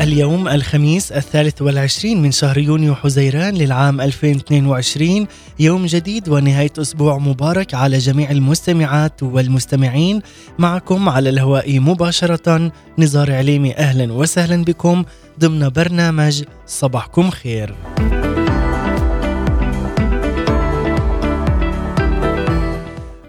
اليوم الخميس الثالث والعشرين من شهر يونيو حزيران للعام 2022 يوم جديد ونهاية أسبوع مبارك على جميع المستمعات والمستمعين معكم على الهواء مباشرة نزار عليمي أهلا وسهلا بكم ضمن برنامج صباحكم خير.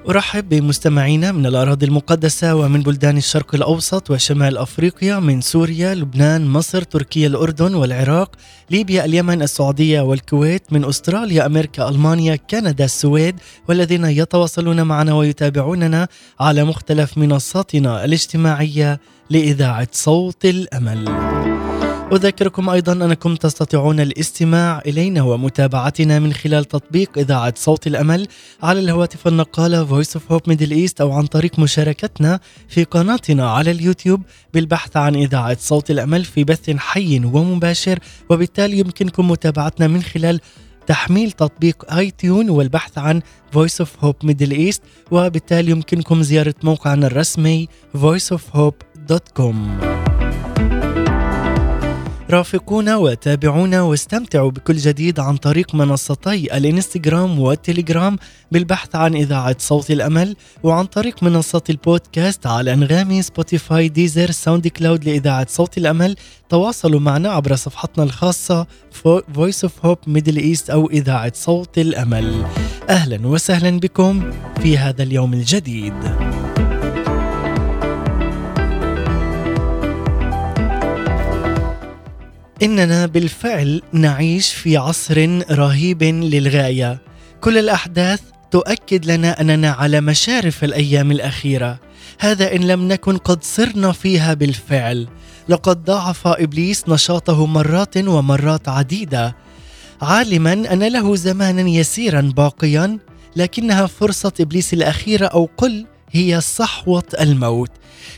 أرحب بمستمعينا من الأراضي المقدسة ومن بلدان الشرق الأوسط وشمال أفريقيا من سوريا، لبنان، مصر، تركيا، الأردن والعراق، ليبيا، اليمن، السعودية والكويت، من أستراليا، أمريكا، ألمانيا، كندا، السويد، والذين يتواصلون معنا ويتابعوننا على مختلف منصاتنا الاجتماعية لإذاعة صوت الأمل. أذكركم أيضا أنكم تستطيعون الاستماع إلينا ومتابعتنا من خلال تطبيق إذاعة صوت الأمل على الهواتف النقالة Voice of Hope Middle East أو عن طريق مشاركتنا في قناتنا على اليوتيوب بالبحث عن إذاعة صوت الأمل في بث حي ومباشر وبالتالي يمكنكم متابعتنا من خلال تحميل تطبيق اي تيون والبحث عن Voice of Hope Middle East وبالتالي يمكنكم زيارة موقعنا الرسمي voiceofhope.com رافقونا وتابعونا واستمتعوا بكل جديد عن طريق منصتي الانستغرام والتليجرام بالبحث عن إذاعة صوت الأمل وعن طريق منصة البودكاست على أنغامي Spotify Deezer SoundCloud لإذاعة صوت الأمل. تواصلوا معنا عبر صفحتنا الخاصة Voice of Hope Middle East أو إذاعة صوت الأمل. أهلا وسهلا بكم في هذا اليوم الجديد. إننا بالفعل نعيش في عصر رهيب للغاية. كل الأحداث تؤكد لنا أننا على مشارف الأيام الأخيرة. هذا إن لم نكن قد صرنا فيها بالفعل. لقد ضاعف إبليس نشاطه مرات ومرات عديدة. عالما أن له زمانا يسيرا باقيا لكنها فرصة إبليس الأخيرة أو قل هي صحوة الموت.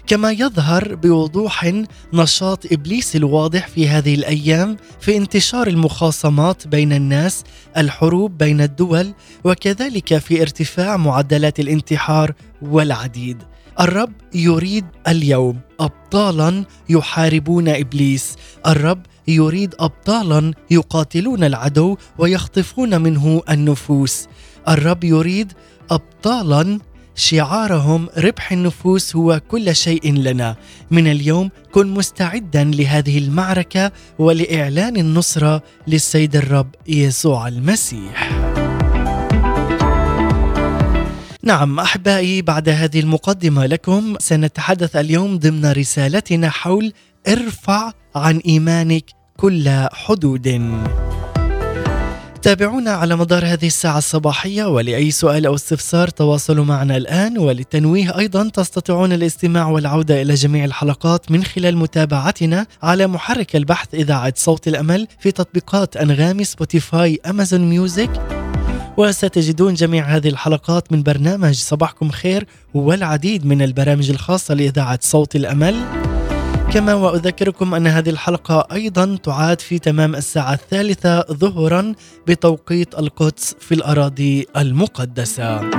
كما يظهر بوضوح نشاط إبليس الواضح في هذه الأيام في انتشار المخاصمات بين الناس الحروب بين الدول وكذلك في ارتفاع معدلات الانتحار والعديد. الرب يريد اليوم ابطالا يحاربون إبليس. الرب يريد ابطالا يقاتلون العدو ويخطفون منه النفوس. الرب يريد ابطالا شعارهم ربح النفوس هو كل شيء لنا. من اليوم كن مستعدا لهذه المعركة ولإعلان النصرة للسيد الرب يسوع المسيح. نعم أحبائي بعد هذه المقدمة لكم سنتحدث اليوم ضمن رسالتنا حول ارفع عن إيمانك كل حدود. تابعونا على مدار هذه الساعة الصباحية ولأي سؤال أو استفسار تواصلوا معنا الآن وللتنويه أيضا تستطيعون الاستماع والعودة إلى جميع الحلقات من خلال متابعتنا على محرك البحث إذاعة صوت الأمل في تطبيقات أنغامي Spotify Amazon Music. وستجدون جميع هذه الحلقات من برنامج صباحكم خير والعديد من البرامج الخاصة لإذاعة صوت الأمل. كما وأذكركم أن هذه الحلقة أيضا تعاد في تمام الساعة الثالثة ظهرا بتوقيت القدس في الأراضي المقدسة.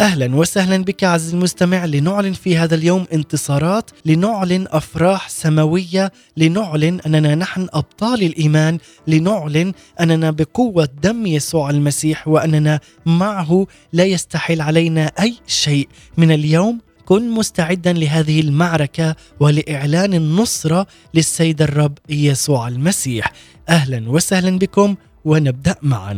أهلا وسهلا بك عزيزي المستمع لنعلن في هذا اليوم انتصارات، لنعلن أفراح سماوية، لنعلن أننا نحن أبطال الإيمان، لنعلن أننا بقوة دم يسوع المسيح وأننا معه لا يستحيل علينا أي شيء من اليوم كن مستعدا لهذه المعركة ولإعلان النصره للسيد الرب يسوع المسيح. أهلا وسهلا بكم ونبدأ معا.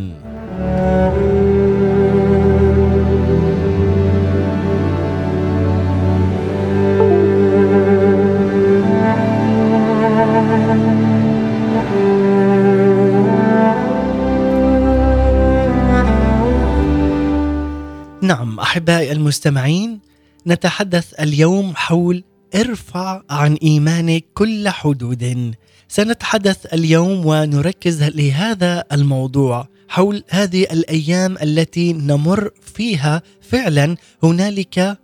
نعم أحبائي المستمعين نتحدث اليوم حول ارفع عن إيمانك كل حدود. سنتحدث اليوم ونركز لهذا الموضوع حول هذه الأيام التي نمر فيها فعلا. هنالك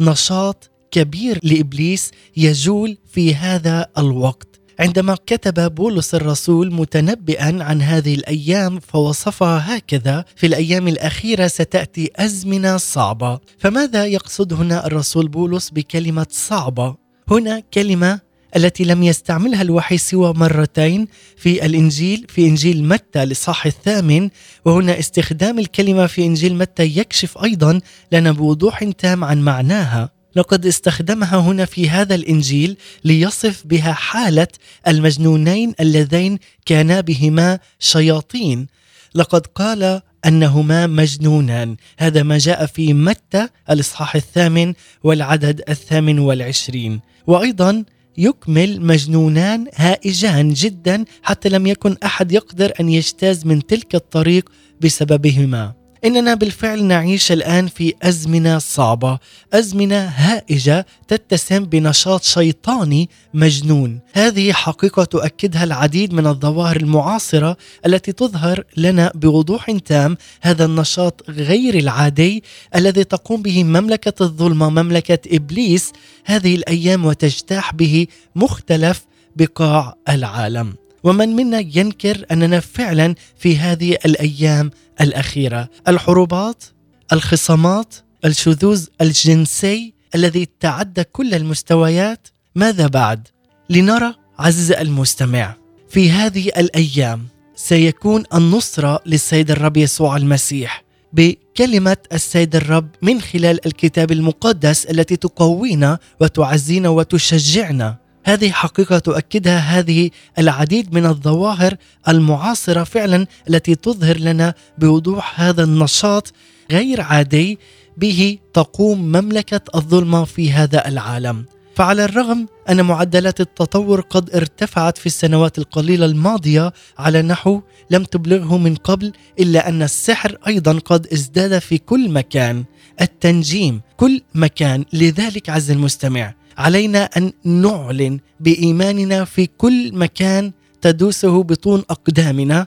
نشاط كبير لإبليس يجول في هذا الوقت. عندما كتب بولس الرسول متنبئا عن هذه الأيام فوصفها هكذا في الأيام الأخيرة ستأتي أزمنة صعبة. فماذا يقصد هنا الرسول بولس بكلمة صعبة؟ هنا كلمة التي لم يستعملها الوحي سوى مرتين في الإنجيل في إنجيل متى الاصحاح الثامن وهنا استخدام الكلمة في إنجيل متى يكشف أيضا لنا بوضوح تام عن معناها. لقد استخدمها هنا في هذا الإنجيل ليصف بها حالة المجنونين اللذين كانا بهما شياطين. لقد قال أنهما مجنونان. هذا ما جاء في متى الإصحاح الثامن والعدد الثامن والعشرين. وأيضا يكمل مجنونان هائجان جدا حتى لم يكن أحد يقدر أن يجتاز من تلك الطريق بسببهما. إننا بالفعل نعيش الآن في أزمنة صعبة، أزمنة هائجة تتسم بنشاط شيطاني مجنون، هذه حقيقة تؤكدها العديد من الظواهر المعاصرة التي تظهر لنا بوضوح تام هذا النشاط غير العادي الذي تقوم به مملكة الظلمه، مملكه إبليس هذه الأيام وتجتاح به مختلف بقاع العالم. ومن منا ينكر أننا فعلا في هذه الأيام الأخيرة؟ الحروبات الخصامات الشذوذ الجنسي الذي تعدى كل المستويات؟ ماذا بعد؟ لنرى عزيز المستمع في هذه الأيام سيكون النصرة للسيد الرب يسوع المسيح بكلمة السيد الرب من خلال الكتاب المقدس التي تقوينا وتعزينا وتشجعنا. هذه حقيقة تؤكدها هذه العديد من الظواهر المعاصرة فعلا التي تظهر لنا بوضوح هذا النشاط غير عادي به تقوم مملكة الظلمة في هذا العالم. فعلى الرغم أن معدلات التطور قد ارتفعت في السنوات القليلة الماضية على نحو لم تبلغه من قبل إلا أن السحر أيضا قد ازداد في كل مكان التنجيم كل مكان لذلك عز المستمع علينا أن نعلن بإيماننا في كل مكان تدوسه بطون أقدامنا.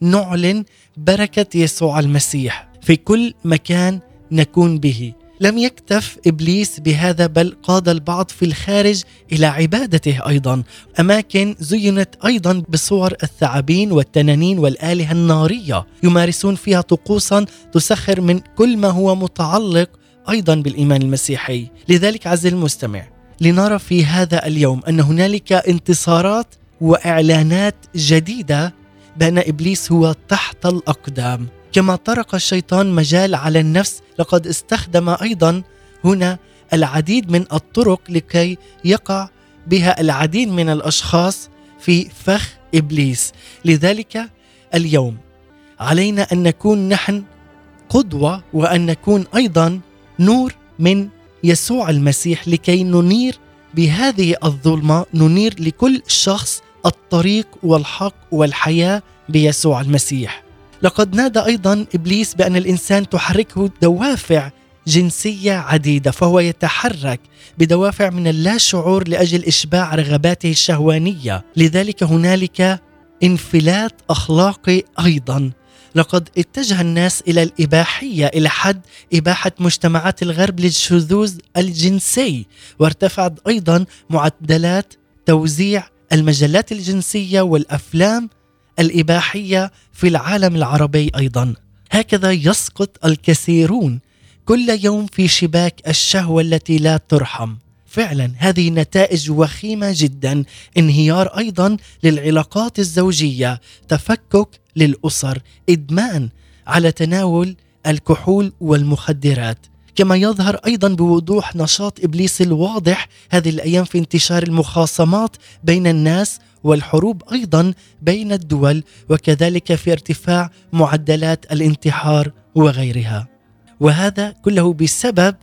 نعلن بركة يسوع المسيح في كل مكان نكون به. لم يكتف إبليس بهذا بل قاد البعض في الخارج إلى عبادته أيضا. أماكن زينت أيضا بصور الثعابين والتنانين والآلهة النارية. يمارسون فيها طقوسا تسخر من كل ما هو متعلق أيضا بالإيمان المسيحي. لذلك عز المستمع لنرى في هذا اليوم أن هنالك انتصارات وإعلانات جديدة بأن إبليس هو تحت الأقدام. كما طرق الشيطان مجال على النفس لقد استخدم أيضا هنا العديد من الطرق لكي يقع بها العديد من الأشخاص في فخ إبليس. لذلك اليوم علينا أن نكون نحن قدوة وأن نكون أيضا نور من يسوع المسيح لكي ننير بهذه الظلمة ننير لكل شخص الطريق والحق والحياة بيسوع المسيح. لقد نادى أيضا إبليس بأن الإنسان تحركه دوافع جنسية عديدة فهو يتحرك بدوافع من اللاشعور لأجل إشباع رغباته الشهوانية، لذلك هنالك انفلات أخلاقي أيضا لقد اتجه الناس إلى الإباحية إلى حد إباحة مجتمعات الغرب للشذوذ الجنسي. وارتفعت أيضا معدلات توزيع المجلات الجنسية والأفلام الإباحية في العالم العربي أيضا. هكذا يسقط الكثيرون كل يوم في شباك الشهوة التي لا ترحم. فعلا هذه نتائج وخيمة جدا. انهيار أيضا للعلاقات الزوجية تفكك للأسر إدمان على تناول الكحول والمخدرات. كما يظهر أيضا بوضوح نشاط إبليس الواضح هذه الأيام في انتشار المخاصمات بين الناس والحروب أيضا بين الدول وكذلك في ارتفاع معدلات الانتحار وغيرها. وهذا كله بسبب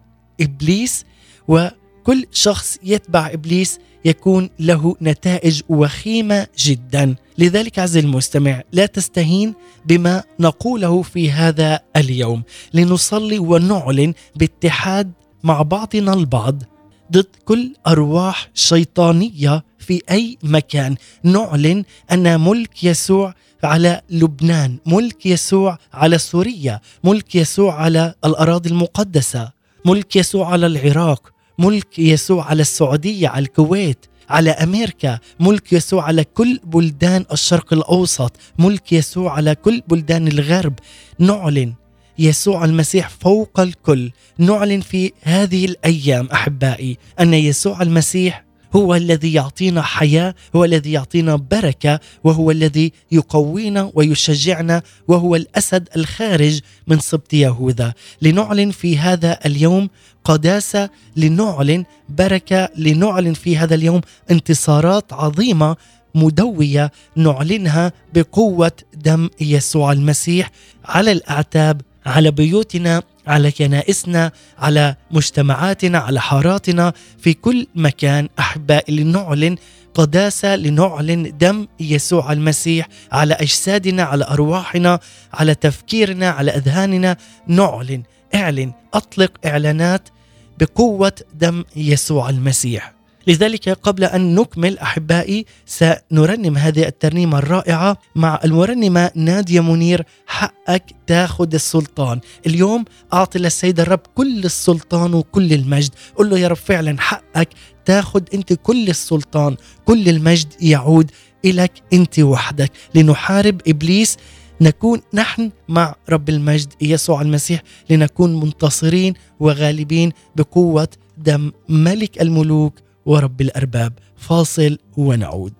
إبليس و كل شخص يتبع إبليس يكون له نتائج وخيمة جدا. لذلك عز المستمع لا تستهين بما نقوله في هذا اليوم. لنصلي ونعلن باتحاد مع بعضنا البعض ضد كل أرواح شيطانية في أي مكان. نعلن أن ملك يسوع على لبنان ملك يسوع على سوريا ملك يسوع على الأراضي المقدسة ملك يسوع على العراق ملك يسوع على السعودية على الكويت على أمريكا. ملك يسوع على كل بلدان الشرق الأوسط. ملك يسوع على كل بلدان الغرب. نعلن يسوع المسيح فوق الكل. نعلن في هذه الأيام أحبائي أن يسوع المسيح هو الذي يعطينا حياة هو الذي يعطينا بركة وهو الذي يقوينا ويشجعنا وهو الأسد الخارج من سبط يهوذا. لنعلن في هذا اليوم قداسة لنعلن بركة لنعلن في هذا اليوم انتصارات عظيمة مدوية نعلنها بقوة دم يسوع المسيح على الأعتاب على بيوتنا على كنائسنا على مجتمعاتنا على حاراتنا في كل مكان. أحبائي لنعلن قداسة لنعلن دم يسوع المسيح على أجسادنا على أرواحنا على تفكيرنا على أذهاننا. نعلن اعلن أطلق إعلانات بقوة دم يسوع المسيح. لذلك قبل أن نكمل أحبائي سنرنم هذه الترنيمة الرائعة مع المرنمة نادية منير حقك تاخذ السلطان. اليوم أعطي للسيد الرب كل السلطان وكل المجد. قل له يا رب فعلا حقك تاخذ أنت كل السلطان كل المجد يعود الك أنت وحدك. لنحارب إبليس نكون نحن مع رب المجد يسوع المسيح لنكون منتصرين وغالبين بقوة دم ملك الملوك ورب الأرباب. فاصل ونعود.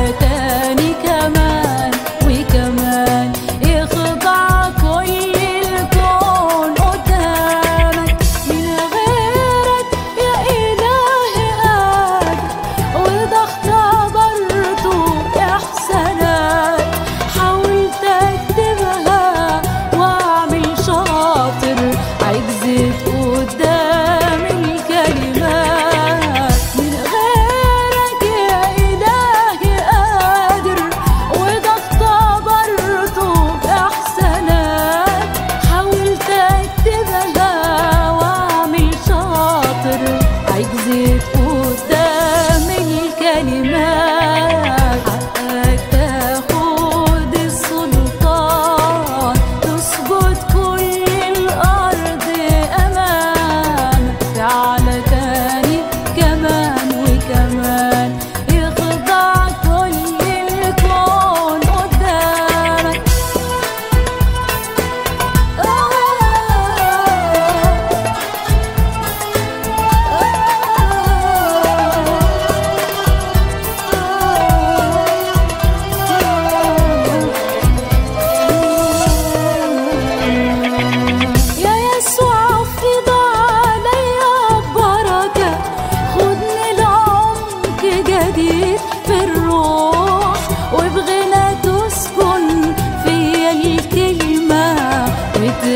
earth.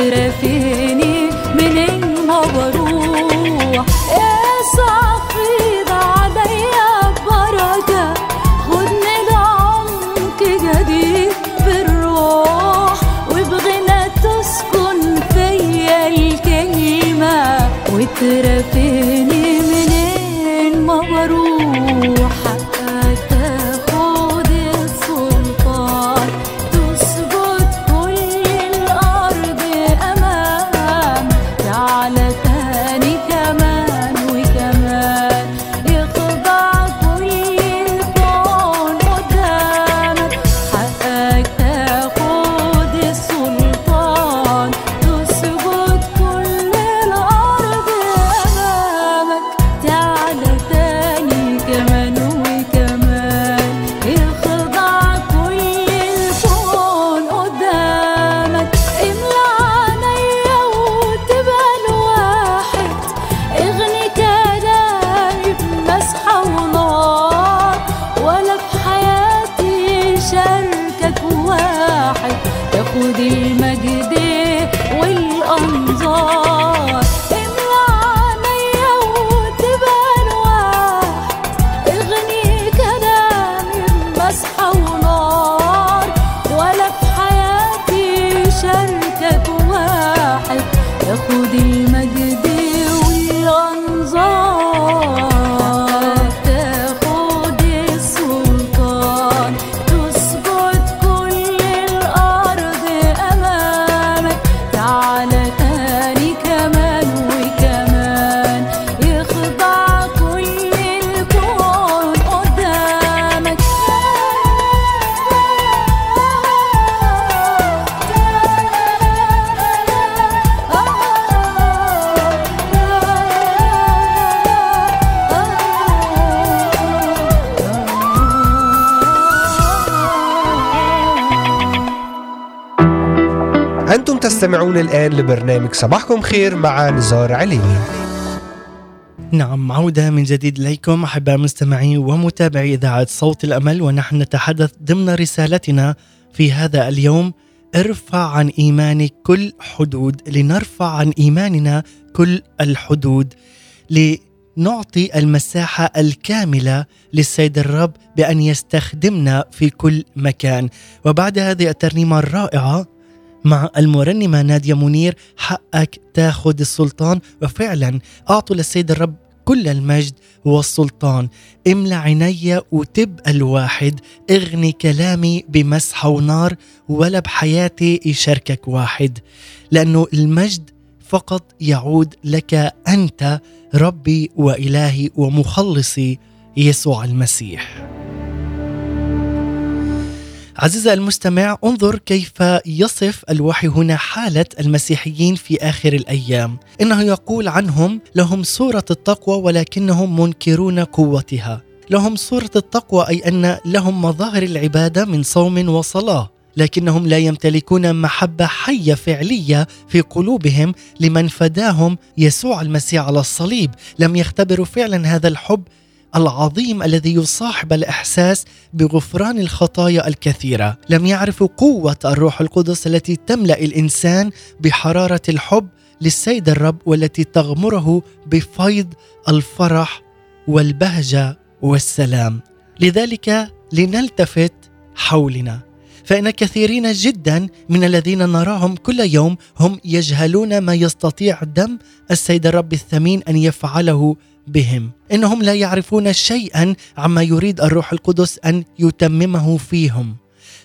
ονειρεύει تستمعون الآن لبرنامج صباحكم خير مع نزار عليمي نعم عودة من جديد إليكم أحباء مستمعي ومتابعي إذاعة صوت الأمل ونحن نتحدث ضمن رسالتنا في هذا اليوم ارفع عن إيمانك كل حدود لنرفع عن إيماننا كل الحدود لنعطي المساحة الكاملة للسيد الرب بأن يستخدمنا في كل مكان. وبعد هذه الترنيمة الرائعة مع المرنمة نادية منير حقك تاخذ السلطان. وفعلا أعطوا للسيد الرب كل المجد والسلطان. املى عيني وتبقى الواحد. اغني كلامي بمسحة ونار ولا بحياتي يشاركك واحد. لأنه المجد فقط يعود لك أنت ربي وإلهي ومخلصي يسوع المسيح. عزيزي المستمع انظر كيف يصف الوحي هنا حالة المسيحيين في آخر الأيام. إنه يقول عنهم لهم صورة التقوى ولكنهم منكرون قوتها. لهم صورة التقوى أي أن لهم مظاهر العبادة من صوم وصلاة. لكنهم لا يمتلكون محبة حية فعلية في قلوبهم لمن فداهم يسوع المسيح على الصليب. لم يختبروا فعلا هذا الحب العظيم الذي يصاحب الإحساس بغفران الخطايا الكثيرة. لم يعرفوا قوة الروح القدس التي تملأ الإنسان بحرارة الحب للسيد الرب والتي تغمره بفيض الفرح والبهجة والسلام. لذلك لنلتفت حولنا. فإن كثيرين جدا من الذين نراهم كل يوم هم يجهلون ما يستطيع دم السيد الرب الثمين أن يفعله بهم إنهم لا يعرفون شيئا عما يريد الروح القدس أن يتممه فيهم.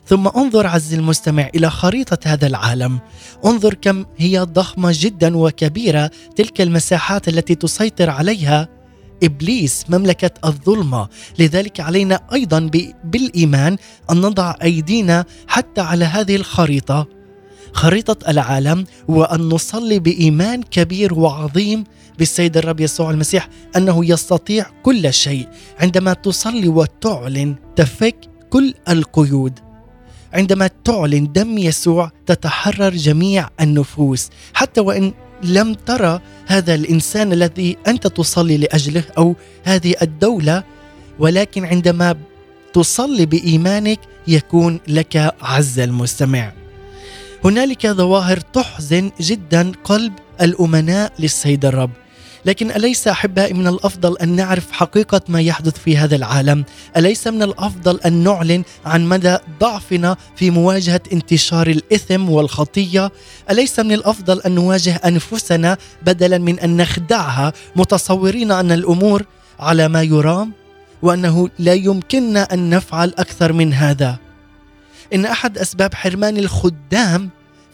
ثم انظر عز المستمع إلى خريطة هذا العالم. انظر كم هي ضخمة جدا وكبيرة تلك المساحات التي تسيطر عليها إبليس مملكة الظلمة. لذلك علينا أيضا بالإيمان أن نضع أيدينا حتى على هذه الخريطة. خريطة العالم وأن نصلي بإيمان كبير وعظيم بالسيد الرب يسوع المسيح أنه يستطيع كل شيء عندما تصلي وتعلن تفك كل القيود. عندما تعلن دم يسوع تتحرر جميع النفوس. حتى وإن لم ترى هذا الإنسان الذي أنت تصلي لأجله أو هذه الدولة ولكن عندما تصلي بإيمانك يكون لك عز المستمع. هنالك ظواهر تحزن جدا قلب الأمناء للسيد الرب. لكن أليس أحبائي من الأفضل أن نعرف حقيقة ما يحدث في هذا العالم؟ أليس من الأفضل أن نعلن عن مدى ضعفنا في مواجهة انتشار الإثم والخطية؟ أليس من الأفضل أن نواجه أنفسنا بدلا من أن نخدعها متصورين أن الأمور على ما يرام؟ وأنه لا يمكننا أن نفعل أكثر من هذا. إن أحد أسباب حرمان الخدام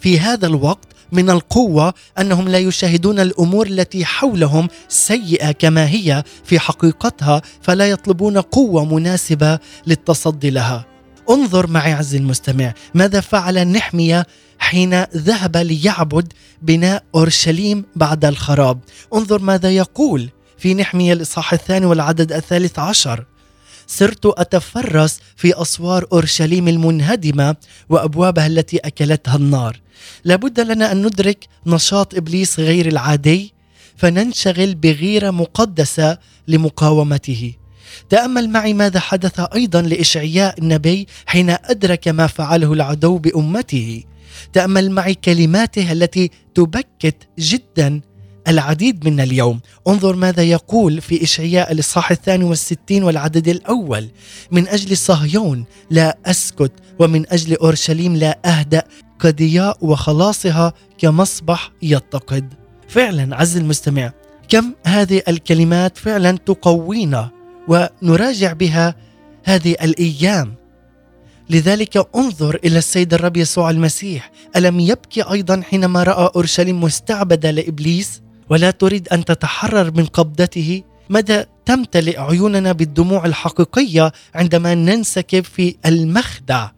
في هذا الوقت من القوة أنهم لا يشاهدون الأمور التي حولهم سيئة كما هي في حقيقتها فلا يطلبون قوة مناسبة للتصدي لها. انظر معي عز المستمع ماذا فعل نحمية حين ذهب ليعبد بناء أورشليم بعد الخراب. انظر ماذا يقول في نحمية الإصحاح الثاني والعدد الثالث عشر. صرت أتفرس في أسوار أورشليم المنهدمة وأبوابها التي أكلتها النار لابد لنا أن ندرك نشاط إبليس غير العادي فننشغل بغيرة مقدسة لمقاومته. تأمل معي ماذا حدث أيضا لإشعياء النبي حين أدرك ما فعله العدو بأمته. تأمل معي كلماته التي تبكت جدا العديد منا اليوم. انظر ماذا يقول في إشعياء الإصحاح الثاني والستين والعدد الأول. من أجل صهيون لا أسكت ومن أجل أورشليم لا أهدأ كضياء وخلاصها كمصبح يتقد. فعلا عز المستمع كم هذه الكلمات فعلا تقوينا ونراجع بها هذه الأيام. لذلك انظر إلى السيد الرب يسوع المسيح. ألم يبكي أيضا حينما رأى أورشليم مستعبدة لإبليس؟ ولا تريد أن تتحرر من قبضته؟ مدى تمتلئ عيوننا بالدموع الحقيقية عندما ننسكب في المخدع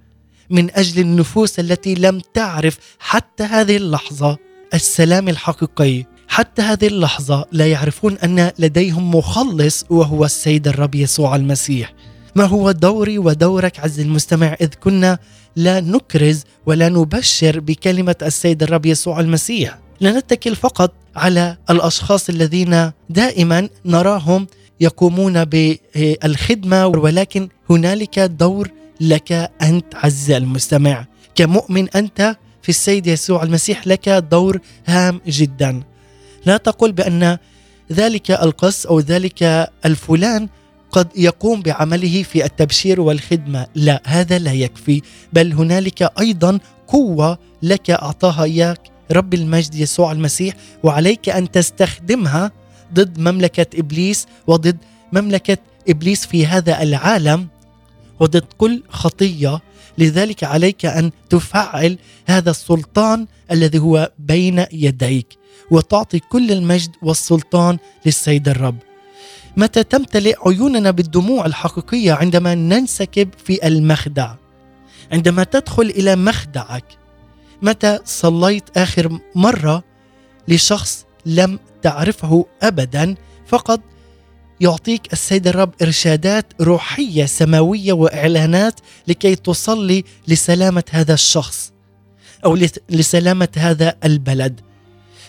من أجل النفوس التي لم تعرف حتى هذه اللحظة؟ السلام الحقيقي حتى هذه اللحظة لا يعرفون أن لديهم مخلص وهو السيد الرب يسوع المسيح. ما هو دوري ودورك عز المستمع؟ إذ كنا لا نكرز ولا نبشر بكلمة السيد الرب يسوع المسيح. لا نتكل فقط على الأشخاص الذين دائما نراهم يقومون بالخدمة ولكن هنالك دور لك أنت عز المستمع. كمؤمن أنت في السيد يسوع المسيح لك دور هام جدا. لا تقل بأن ذلك القس أو ذلك الفلان قد يقوم بعمله في التبشير والخدمة. لا هذا لا يكفي بل هنالك أيضا قوة لك أعطاها إياك رب المجد يسوع المسيح وعليك أن تستخدمها ضد مملكة إبليس وضد مملكة إبليس في هذا العالم وضد كل خطية. لذلك عليك أن تفعل هذا السلطان الذي هو بين يديك وتعطي كل المجد والسلطان للسيد الرب. متى تمتلئ عيوننا بالدموع الحقيقية عندما ننسكب في المخدع؟ عندما تدخل إلى مخدعك متى صليت آخر مرة لشخص لم تعرفه ابدا؟ فقط يعطيك السيد الرب إرشادات روحية سماوية وإعلانات لكي تصلي لسلامة هذا الشخص أو لسلامة هذا البلد.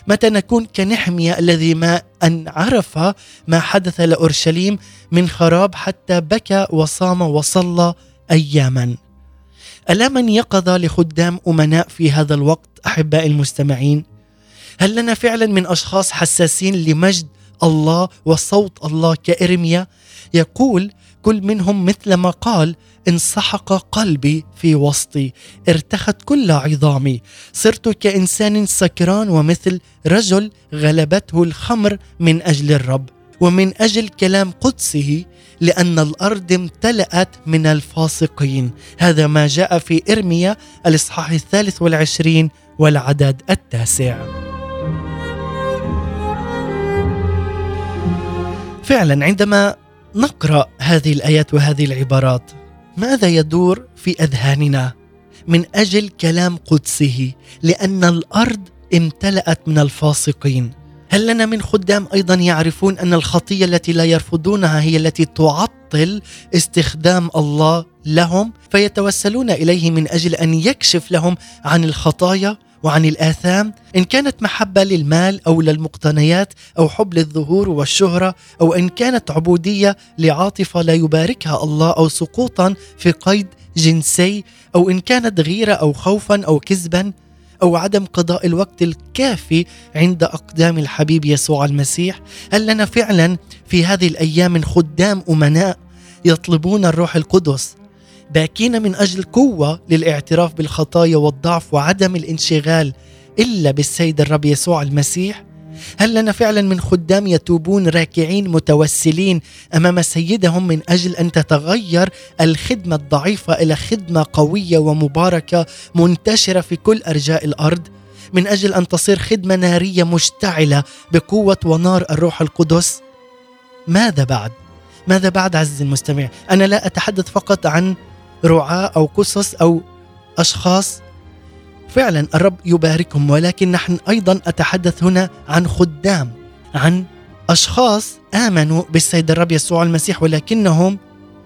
متى نكون كنحمية الذي ما أن عرف ما حدث لأورشليم من خراب حتى بكى وصام وصلى أياما؟ ألا من يقظ لخدام أمناء في هذا الوقت أحبائي المستمعين؟ هل لنا فعلا من أشخاص حساسين لمجد الله وصوت الله كإرميا؟ يقول كل منهم مثل ما قال انسحق قلبي في وسطي ارتخت كل عظامي صرت كإنسان سكران ومثل رجل غلبته الخمر من أجل الرب ومن أجل كلام قدسه لأن الأرض امتلأت من الفاسقين. هذا ما جاء في إرميا الإصحاح الثالث والعشرين والعدد التاسع. فعلا عندما نقرأ هذه الآيات وهذه العبارات ماذا يدور في أذهاننا؟ من أجل كلام قدسه لأن الأرض امتلأت من الفاسقين. هل لنا من خدام أيضا يعرفون أن الخطية التي لا يرفضونها هي التي تعطل استخدام الله لهم فيتوسلون إليه من أجل أن يكشف لهم عن الخطايا وعن الآثام؟ إن كانت محبة للمال أو للمقتنيات أو حب للظهور والشهرة أو إن كانت عبودية لعاطفة لا يباركها الله أو سقوطا في قيد جنسي أو إن كانت غيرة أو خوفا أو كذبا أو عدم قضاء الوقت الكافي عند أقدام الحبيب يسوع المسيح؟ هل لنا فعلا في هذه الأيام من خدام أمناء يطلبون الروح القدس باكين من أجل قوة للاعتراف بالخطايا والضعف وعدم الانشغال إلا بالسيد الرب يسوع المسيح؟ هل لنا فعلا من خدام يتوبون راكعين متوسلين أمام سيدهم من أجل أن تتغير الخدمة الضعيفة إلى خدمة قوية ومباركة منتشرة في كل أرجاء الأرض؟ من أجل أن تصير خدمة نارية مشتعلة بقوة ونار الروح القدس؟ ماذا بعد؟ ماذا بعد عزيزي المستمع؟ أنا لا أتحدث فقط عن رعاة أو قصص أو أشخاص فعلا الرب يباركهم ولكن نحن أيضا أتحدث هنا عن خدام عن أشخاص آمنوا بالسيد الرب يسوع المسيح ولكنهم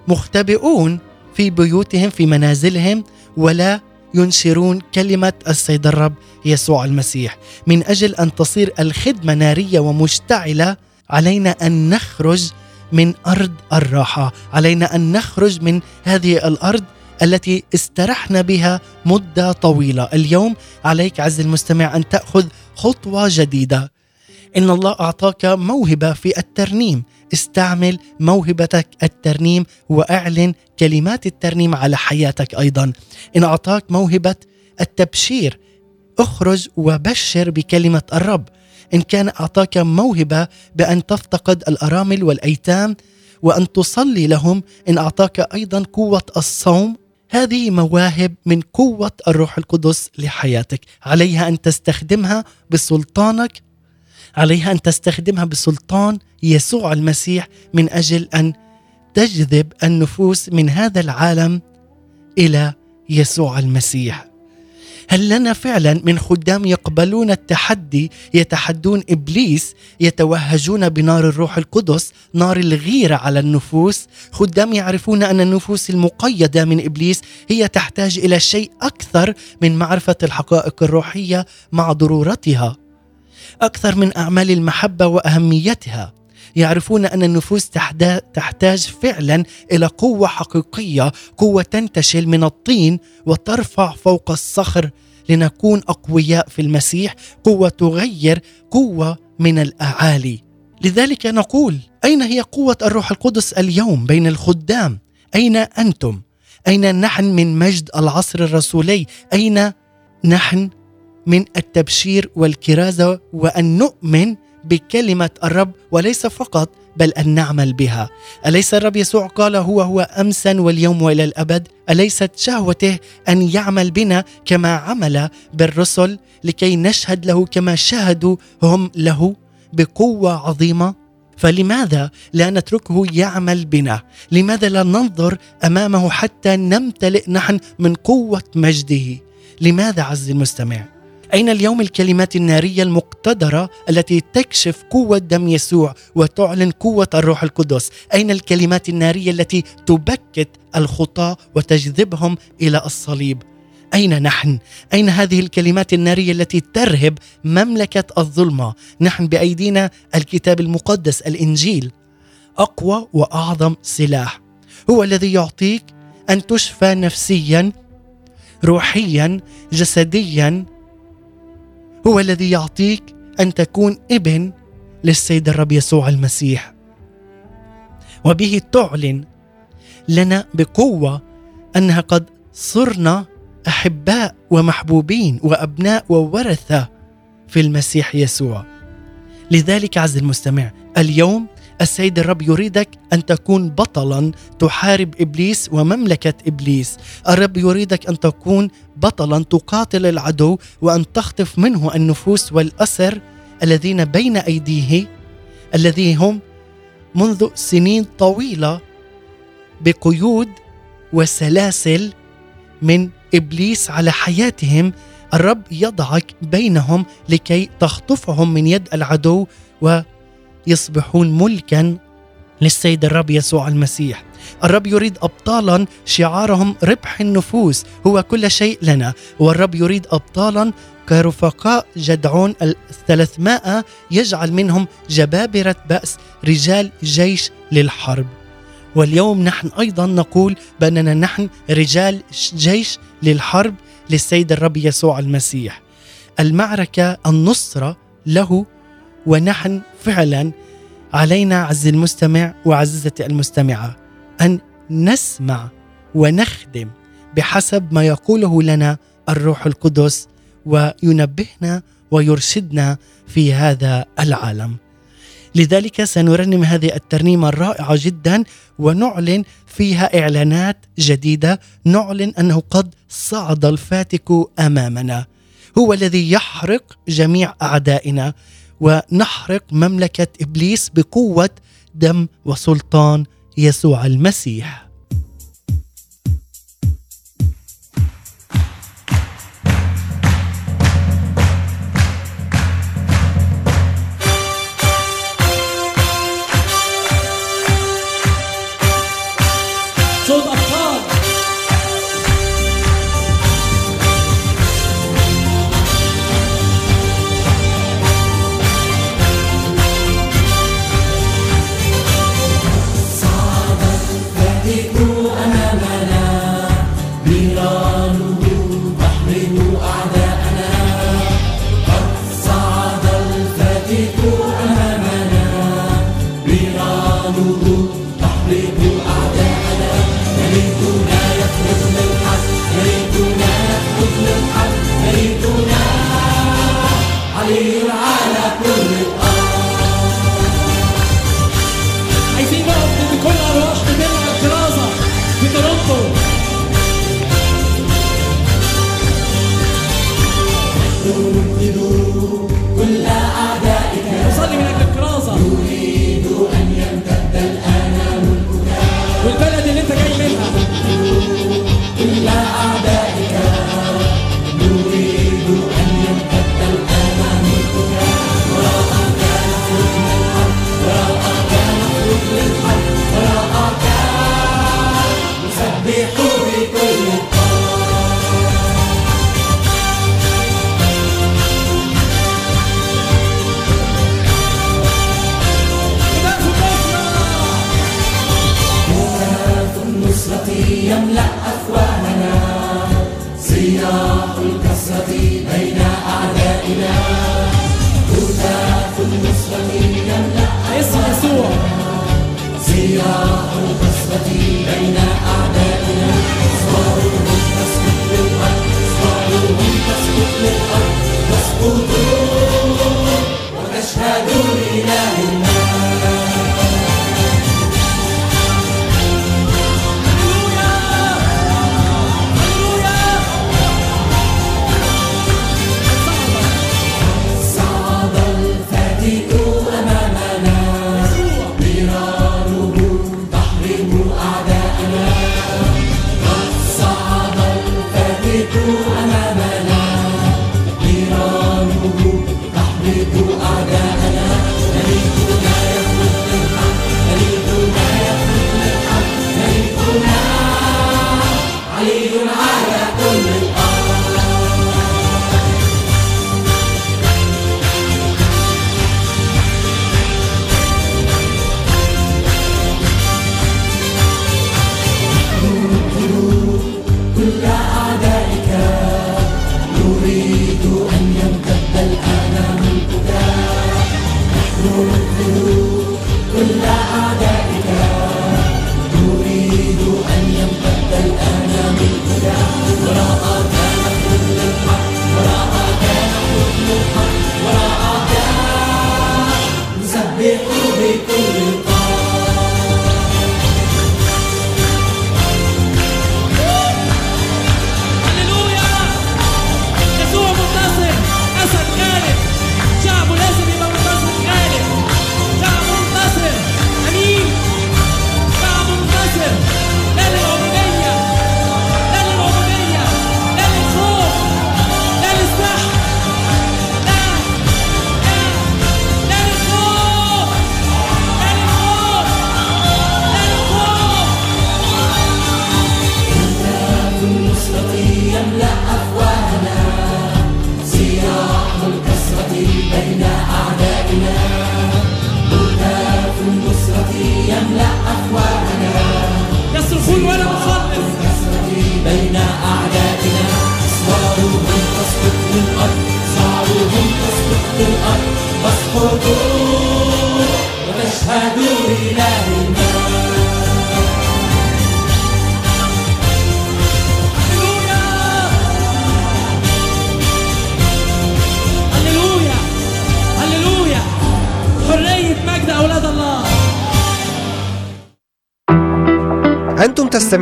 مختبئون في بيوتهم في منازلهم ولا ينشرون كلمة السيد الرب يسوع المسيح. من أجل أن تصير الخدمة نارية ومشتعلة علينا أن نخرج من أرض الراحة علينا أن نخرج من هذه الأرض التي استرحنا بها مدة طويلة. اليوم عليك عز المستمع أن تأخذ خطوة جديدة. إن الله أعطاك موهبة في الترنيم. استعمل موهبتك الترنيم وأعلن كلمات الترنيم على حياتك أيضا. إن أعطاك موهبة التبشير أخرج وبشر بكلمة الرب. إن كان أعطاك موهبة بأن تفتقد الأرامل والأيتام وأن تصلي لهم إن أعطاك أيضا قوة الصوم هذه مواهب من قوة الروح القدس لحياتك. عليها أن تستخدمها بسلطانك. عليها أن تستخدمها بسلطان يسوع المسيح من أجل أن تجذب النفوس من هذا العالم إلى يسوع المسيح. هل لنا فعلا من خدام يقبلون التحدي يتحدون إبليس يتوهجون بنار الروح القدس نار الغيرة على النفوس؟ خدام يعرفون أن النفوس المقيدة من إبليس هي تحتاج إلى شيء أكثر من معرفة الحقائق الروحية مع ضرورتها أكثر من أعمال المحبة وأهميتها. يعرفون أن النفوس تحتاج فعلا إلى قوة حقيقية قوة تنتشل من الطين وترفع فوق الصخر لنكون أقوياء في المسيح قوة تغير قوة من الأعالي. لذلك نقول أين هي قوة الروح القدس اليوم بين الخدام؟ أين أنتم؟ أين نحن من مجد العصر الرسولي؟ أين نحن من التبشير والكرازة؟ وأن نؤمن بكلمة الرب وليس فقط بل أن نعمل بها. أليس الرب يسوع قال هو هو امسا واليوم وإلى الأبد؟ أليست شهوته أن يعمل بنا كما عمل بالرسل لكي نشهد له كما شهدوا هم له بقوة عظيمة؟ فلماذا لا نتركه يعمل بنا؟ لماذا لا ننظر أمامه حتى نمتلئ نحن من قوة مجده؟ لماذا عز المستمع؟ أين اليوم الكلمات النارية المقتدرة التي تكشف قوة دم يسوع وتعلن قوة الروح القدس أين الكلمات النارية التي تبكت الخطاة وتجذبهم إلى الصليب أين نحن؟ أين هذه الكلمات النارية التي ترهب مملكة الظلمة؟ نحن بأيدينا الكتاب المقدس الإنجيل أقوى وأعظم سلاح هو الذي يعطيك أن تشفى نفسيا روحيا جسديا هو الذي يعطيك أن تكون ابن للسيد الرب يسوع المسيح. وبه تعلن لنا بقوة أنها قد صرنا أحباء ومحبوبين وأبناء وورثة في المسيح يسوع. لذلك عز المستمع اليوم السيد الرب يريدك أن تكون بطلا تحارب إبليس ومملكة إبليس. الرب يريدك أن تكون بطلا تقاتل العدو وأن تخطف منه النفوس والأسر الذين بين أيديه الذين هم منذ سنين طويلة بقيود وسلاسل من إبليس على حياتهم. الرب يضعك بينهم لكي تخطفهم من يد العدو و يصبحون ملكا للسيد الرب يسوع المسيح. الرب يريد ابطالا شعارهم ربح النفوس هو كل شيء لنا. والرب يريد ابطالا كرفقاء جدعون الثلاثمائة يجعل منهم جبابرة بأس رجال جيش للحرب. واليوم نحن أيضا نقول بأننا نحن رجال جيش للحرب للسيد الرب يسوع المسيح. المعركة النصرة له ونحن فعلا علينا عز المستمع وعزيزتي المستمعة أن نسمع ونخدم بحسب ما يقوله لنا الروح القدس وينبهنا ويرشدنا في هذا العالم. لذلك سنرنم هذه الترنيمة الرائعة جدا ونعلن فيها إعلانات جديدة، نعلن أنه قد صعد الفاتك أمامنا. هو الذي يحرق جميع أعدائنا ونحرق مملكة إبليس بقوة دم وسلطان يسوع المسيح.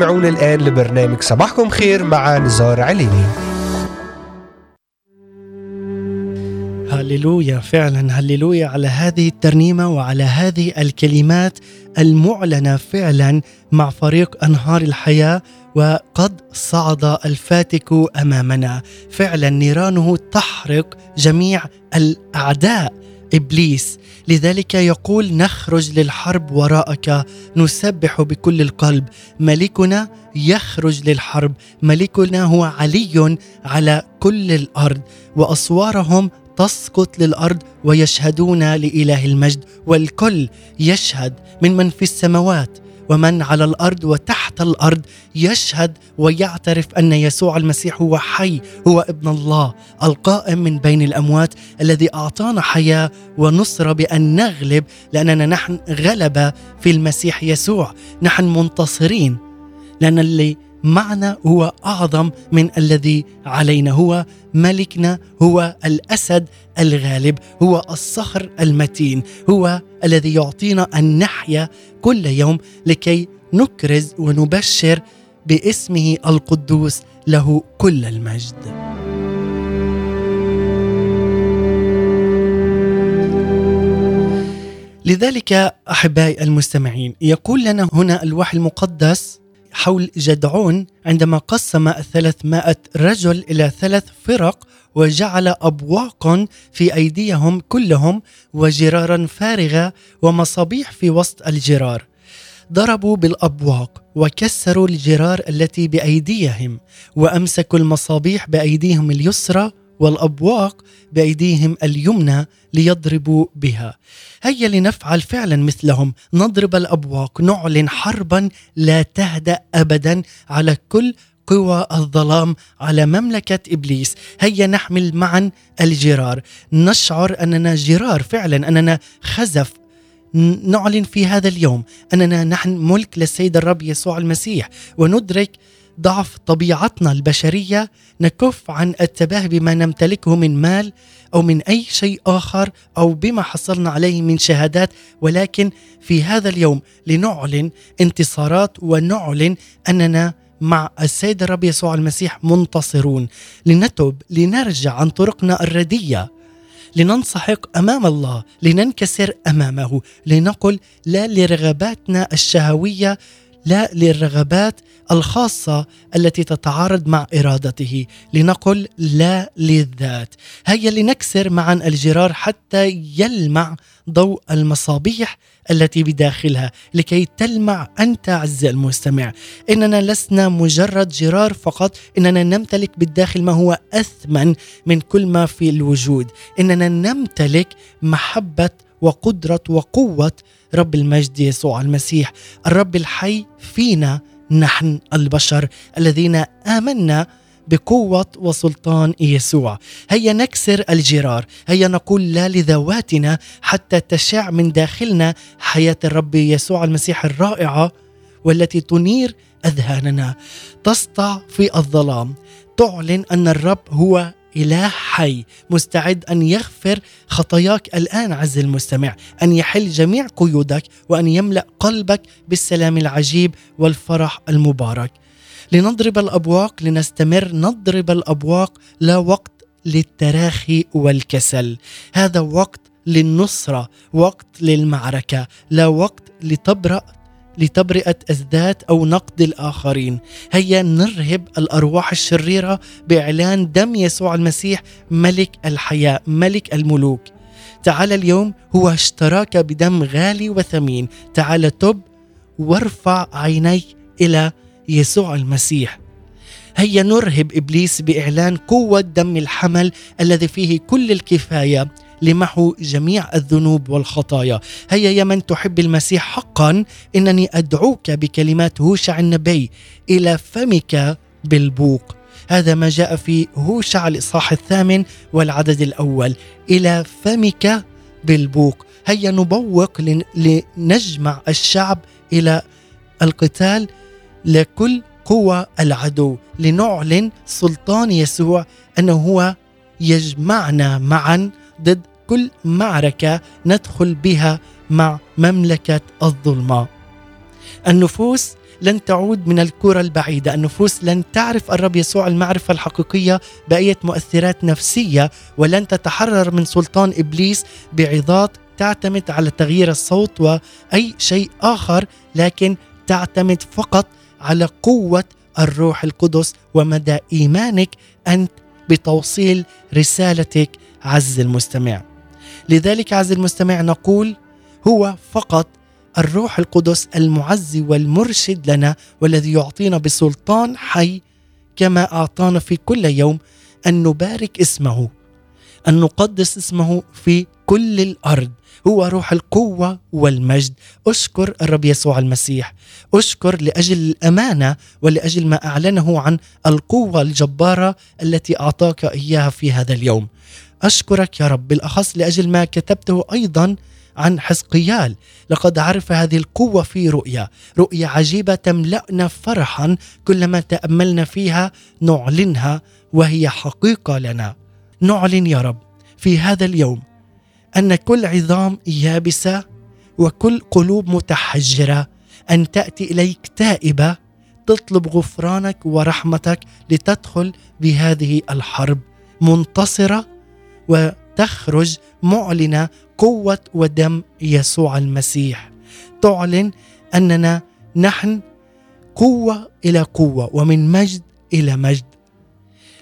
تستمعون الآن لبرنامج صباحكم خير مع نزار عليني. هللويا فعلا هللويا على هذه الترنيمة وعلى هذه الكلمات المعلنة فعلا مع فريق أنهار الحياة وقد صعد الفاتك أمامنا. فعلا نيرانه تحرق جميع الأعداء. إبليس. لذلك يقول نخرج للحرب وراءك نسبح بكل القلب. ملكنا يخرج للحرب. ملكنا هو علي على كل الأرض. وأسوارهم تسقط للأرض ويشهدون لإله المجد. والكل يشهد من من في السماوات. ومن على الأرض وتحت الأرض يشهد ويعترف أن يسوع المسيح هو حي هو ابن الله القائم من بين الأموات الذي أعطانا حياة ونصره بأن نغلب لأننا نحن غلبة في المسيح يسوع. نحن منتصرين لأن اللي معنا هو أعظم من الذي علينا. هو ملكنا هو الأسد الغالب هو الصخر المتين هو الذي يعطينا أن نحيا كل يوم لكي نكرز ونبشر باسمه القدوس له كل المجد. لذلك أحبائي المستمعين يقول لنا هنا الوحي المقدس حول جدعون عندما قسم الثلاثمائة رجل إلى ثلاث فرق وجعل أبواقا في أيديهم كلهم وجرارا فارغة ومصابيح في وسط الجرار. ضربوا بالأبواق وكسروا الجرار التي بأيديهم وأمسكوا المصابيح بأيديهم اليسرى والأبواق بأيديهم اليمنى ليضربوا بها. هيا لنفعل فعلا مثلهم. نضرب الأبواق نعلن حربا لا تهدأ أبدا على كل قوى الظلام على مملكة إبليس. هيا نحمل معا الجرار. نشعر أننا جرار فعلا أننا خزف. نعلن في هذا اليوم أننا نحن ملك للسيد الرب يسوع المسيح. وندرك ضعف طبيعتنا البشرية نكف عن التباهي بما نمتلكه من مال أو من أي شيء آخر أو بما حصلنا عليه من شهادات. ولكن في هذا اليوم لنعلن انتصارات ونعلن أننا مع السيد الرب يسوع المسيح منتصرون. لنتب لنرجع عن طرقنا الردية. لننسحق أمام الله لننكسر أمامه. لنقل لا لرغباتنا الشهوية لا للرغبات الخاصة التي تتعارض مع إرادته. لنقل لا للذات. هيا لنكسر معا الجرار حتى يلمع ضوء المصابيح التي بداخلها لكي تلمع أنت عز المستمع. إننا لسنا مجرد جرار فقط. إننا نمتلك بالداخل ما هو أثمن من كل ما في الوجود. إننا نمتلك محبة وقدرة وقوة رب المجد يسوع المسيح الرب الحي فينا نحن البشر الذين آمنا بقوة وسلطان يسوع. هيا نكسر الجرار هيا نقول لا لذواتنا حتى تشع من داخلنا حياة الرب يسوع المسيح الرائعة والتي تنير أذهاننا. تسطع في الظلام تعلن أن الرب هو إله حي مستعد أن يغفر خطاياك الآن عز المستمع أن يحل جميع قيودك وأن يملأ قلبك بالسلام العجيب والفرح المبارك. لنضرب الأبواق لنستمر نضرب الأبواق لا وقت للتراخي والكسل. هذا وقت للنصرة وقت للمعركة لا وقت لتبرأ لتبرئة الذات أو نقد الآخرين. هيا نرهب الأرواح الشريرة بإعلان دم يسوع المسيح ملك الحياة ملك الملوك. تعال اليوم هو اشتراك بدم غالي وثمين. تعال تب وارفع عينيك إلى يسوع المسيح. هيا نرهب إبليس بإعلان قوة دم الحمل الذي فيه كل الكفاية. لمحو جميع الذنوب والخطايا. هيا يا من تحب المسيح حقا إنني أدعوك بكلمات هوشع النبي إلى فمك بالبوق. هذا ما جاء في هوشع الإصحاح الثامن والعدد الأول. إلى فمك بالبوق. هيا نبوق لن- لنجمع الشعب إلى القتال لكل قوى العدو لنعلن سلطان يسوع أنه هو يجمعنا معا ضد كل معركة ندخل بها مع مملكة الظلمة. النفوس لن تعود من الكرة البعيدة النفوس لن تعرف الرب يسوع المعرفة الحقيقية بأية مؤثرات نفسية ولن تتحرر من سلطان إبليس بعظات تعتمد على تغيير الصوت وأي شيء آخر لكن تعتمد فقط على قوة الروح القدس ومدى إيمانك أنت بتوصيل رسالتك عز المستمع لذلك عز المستمع نقول هو فقط الروح القدس المعزي والمرشد لنا والذي يعطينا بسلطان حي كما أعطانا في كل يوم أن نبارك اسمه أن نقدس اسمه في كل الأرض. هو روح القوة والمجد. أشكر الرب يسوع المسيح. أشكر لأجل الأمانة ولأجل ما أعلنه عن القوة الجبارة التي أعطاك إياها في هذا اليوم. أشكرك يا رب. بالاخص لأجل ما كتبته أيضا عن حزقيال. لقد عرف هذه القوة في رؤيا. رؤيا عجيبة تملأنا فرحا كلما تأملنا فيها نعلنها وهي حقيقة لنا. نعلن يا رب في هذا اليوم أن كل عظام يابسة وكل قلوب متحجرة أن تأتي إليك تائبة تطلب غفرانك ورحمتك لتدخل بهذه الحرب منتصرة وتخرج معلنة قوة ودم يسوع المسيح. تعلن أننا نحن قوة إلى قوة ومن مجد إلى مجد.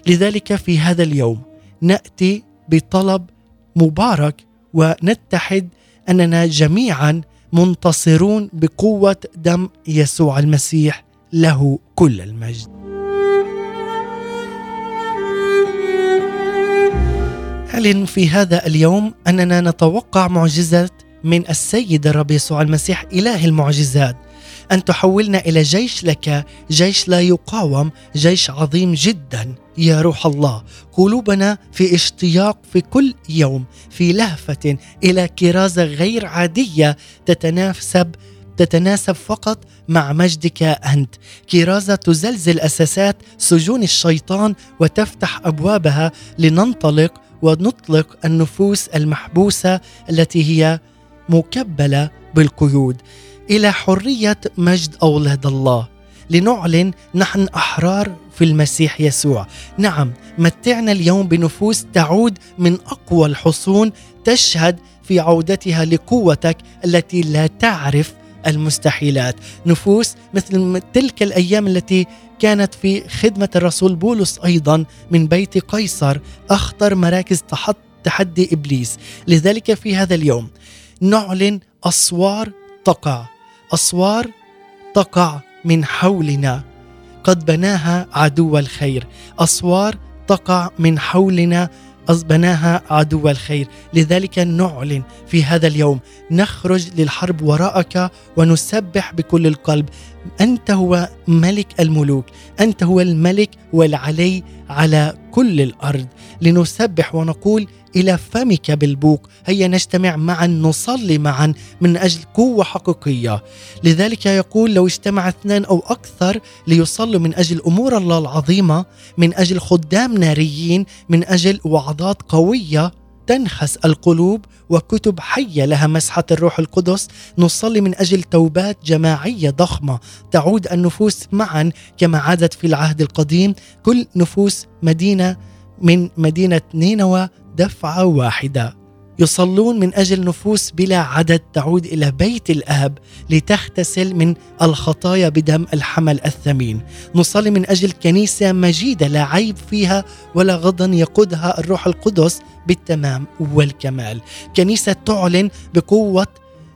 لذلك في هذا اليوم نأتي بطلب مبارك ونتحد أننا جميعا منتصرون بقوة دم يسوع المسيح له كل المجد. أعلن في هذا اليوم أننا نتوقع معجزة من السيد الرب يسوع المسيح إله المعجزات. أن تحولنا إلى جيش لك جيش لا يقاوم جيش عظيم جدا. يا روح الله قلوبنا في اشتياق في كل يوم في لهفة إلى كرازة غير عادية تتناسب تتناسب فقط مع مجدك أنت، كرازة تزلزل أساسات سجون الشيطان وتفتح أبوابها لننطلق ونطلق النفوس المحبوسة التي هي مكبلة بالقيود. إلى حرية مجد أولاد الله. لنعلن نحن أحرار في المسيح يسوع. نعم متعنا اليوم بنفوس تعود من أقوى الحصون تشهد في عودتها لقوتك التي لا تعرف المستحيلات. نفوس مثل تلك الأيام التي كانت في خدمة الرسول بولس أيضا من بيت قيصر أخطر مراكز تحت تحدي إبليس. لذلك في هذا اليوم نعلن أسوار تقع. أسوار تقع من حولنا. قد بناها عدو الخير. أسوار تقع من حولنا بناها عدو الخير. لذلك نعلن في هذا اليوم نخرج للحرب وراءك ونسبح بكل القلب. أنت هو ملك الملوك أنت هو الملك والعلي على كل الأرض. لنسبح ونقول إلى فمك بالبوق. هيا نجتمع معا نصلي معا من أجل قوة حقيقية. لذلك يقول لو اجتمع اثنان أو أكثر ليصلوا من أجل أمور الله العظيمة من أجل خدام ناريين من أجل وعظات قوية. تنخس القلوب وكتب حيه لها مسحة الروح القدس نصلي من أجل توبات جماعية ضخمة تعود النفوس معا كما عادت في العهد القديم. كل نفوس مدينة من مدينة نينوى دفعة واحدة. يصلون من أجل نفوس بلا عدد تعود إلى بيت الأب لتغتسل من الخطايا بدم الحمل الثمين. نصلي من أجل كنيسة مجيدة لا عيب فيها ولا غضن يقودها الروح القدس بالتمام والكمال. كنيسة تعلن بقوة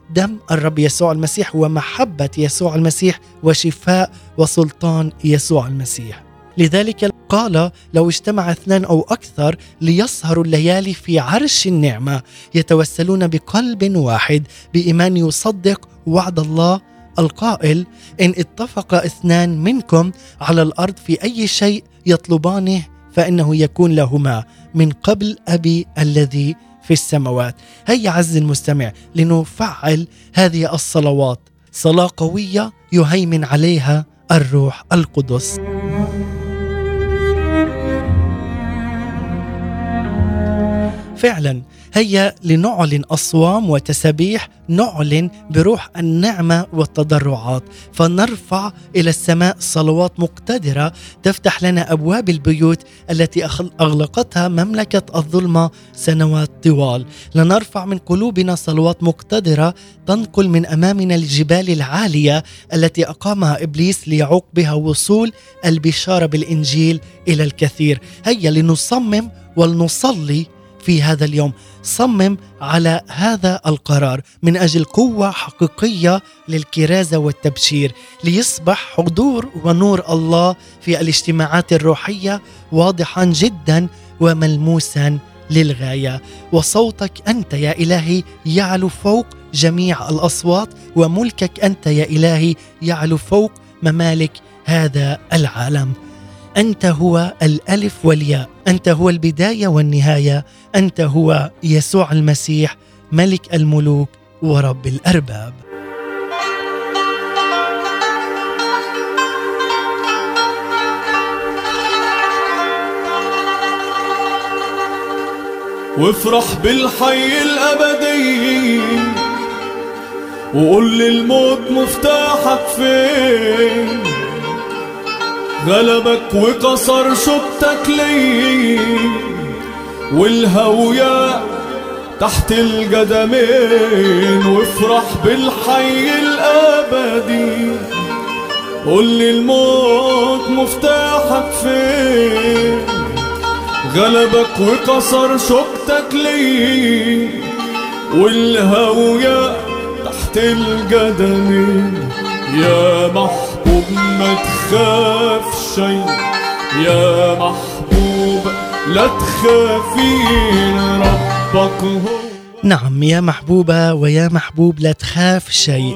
دم الرب يسوع المسيح ومحبة يسوع المسيح وشفاء وسلطان يسوع المسيح. لذلك قال لو اجتمع اثنان أو أكثر ليسهروا الليالي في عرش النعمة يتوسلون بقلب واحد بإيمان يصدق وعد الله القائل إن اتفق اثنان منكم على الأرض في أي شيء يطلبانه فإنه يكون لهما من قبل أبي الذي في السماوات. هيا عز المستمع لنفعل هذه الصلوات. صلاة قوية يهيمن عليها الروح القدس. فعلا. هيا لنعلن أصوام وتسابيح نعلن بروح النعمة والتضرعات. فنرفع إلى السماء صلوات مقتدرة تفتح لنا أبواب البيوت التي أغلقتها مملكة الظلمة سنوات طوال. لنرفع من قلوبنا صلوات مقتدرة تنقل من أمامنا الجبال العالية التي أقامها إبليس ليعوق بها وصول البشارة بالإنجيل إلى الكثير. هيا لنصمم ولنصلي في هذا اليوم. صمم على هذا القرار من أجل قوة حقيقية للكرازة والتبشير ليصبح حضور ونور الله في الاجتماعات الروحية واضحا جدا وملموسا للغاية. وصوتك أنت يا إلهي يعلو فوق جميع الأصوات وملكك أنت يا إلهي يعلو فوق ممالك هذا العالم. أنت هو الألف والياء أنت هو البداية والنهاية. أنت هو يسوع المسيح ملك الملوك ورب الأرباب. وافرح بالحي الأبدي وقول للموت مفتاحك فين؟ غلبك وكسر شوكتك لي والهوية تحت القدمين وافرح بالحي الأبدي. قول للموت مفتاحك فين؟ غلبك وكسر شوكتك لي. والهوية تحت القدمين. يا محبوب ما تخاف شي يا محبوب لا تخافين ربك هو نعم يا محبوبة ويا محبوب لا تخاف شيء.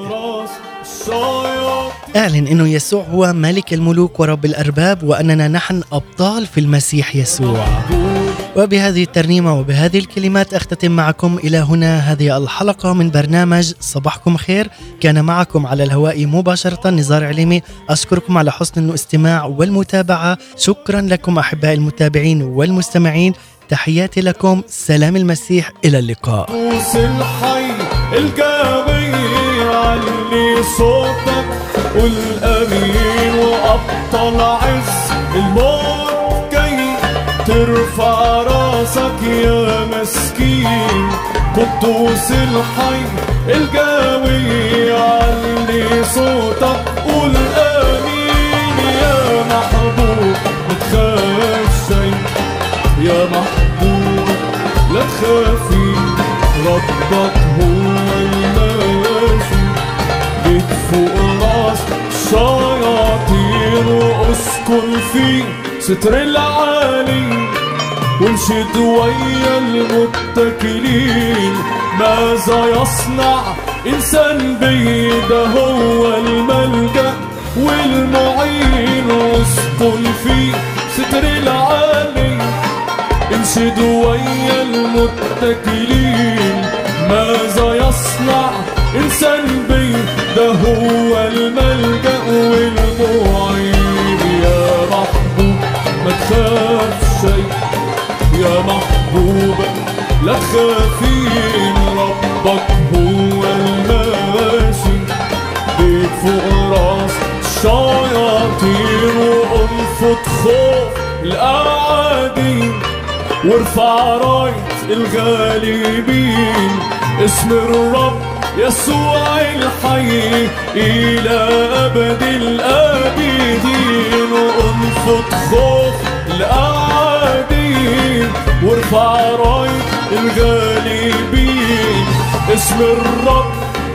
أعلن إنه يسوع هو ملك الملوك ورب الأرباب وأننا نحن أبطال في المسيح يسوع. وبهذه الترنيمة وبهذه الكلمات أختتم معكم إلى هنا هذه الحلقة من برنامج صباحكم خير. كان معكم على الهواء مباشرة نزار عليمي. أشكركم على حسن الاستماع والمتابعة. شكرا لكم أحبائي المتابعين والمستمعين. تحياتي لكم. سلام المسيح. إلى اللقاء. الحي علي صوتك والأمين وأبطل عز الموت. ترفع راسك يا مسكين. قدوس الحي القوي علي صوتك قول آمين يا محبوب. متخاف شي يا محبوب لا تخافي. ربك هو الماشي بيت فوق راس شياطين واسكن في ستر العالي وانشد ويا المتكلين. ماذا يصنع إنسان بيده هو الملجأ يكن في ستر العالي؟ انشد ويا المتكلين. ماذا يصنع إنسان بي ده هو الملجأ والمعين تخاف شيء يا محبوبة لا تخافين ربك هو الماشي. بيك فوق راس الشياطين وانفض خوف الأعادين وارفع راية الغالبين. اسم الرب يسوع الحي إلى أبد الآبدين. وانفض خوف الأعادين وارفع راية الغالبين. اسم الرب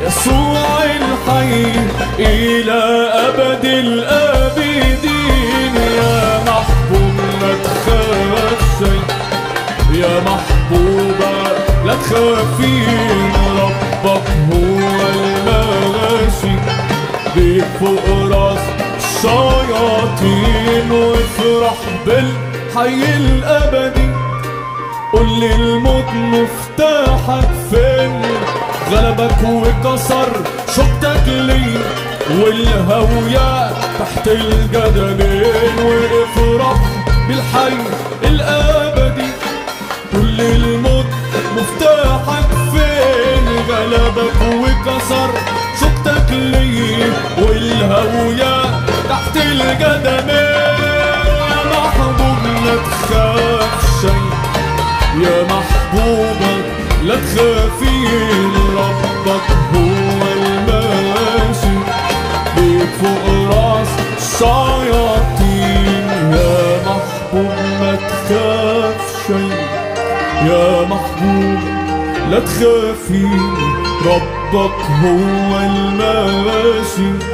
يسوع الحي إلى أبد الآبدين. يا محبوب لا تخاف شيء يا محبوبة لا تخافين ربك هو الماشي بيك فوق راس الشياطين وافرح بالحي الأبدي. قول للموت مفتاحك فين؟ غلبك وكسر شوكتك ليه والهوية تحت القدمين وافرح بالحي الأبدي. كل الموت مفتاحك فين؟ غلبك وكسر شوكتك ليه والهوية تحت القدمين. يا محبوب لا تخاف شيء. يا محبوبة لا تخافين ربك هو الماشي. بيك فوق راس الشياطين. يا محبوب ما تخاف شيء. يا محبوب لا تخافين ربك هو الماشي.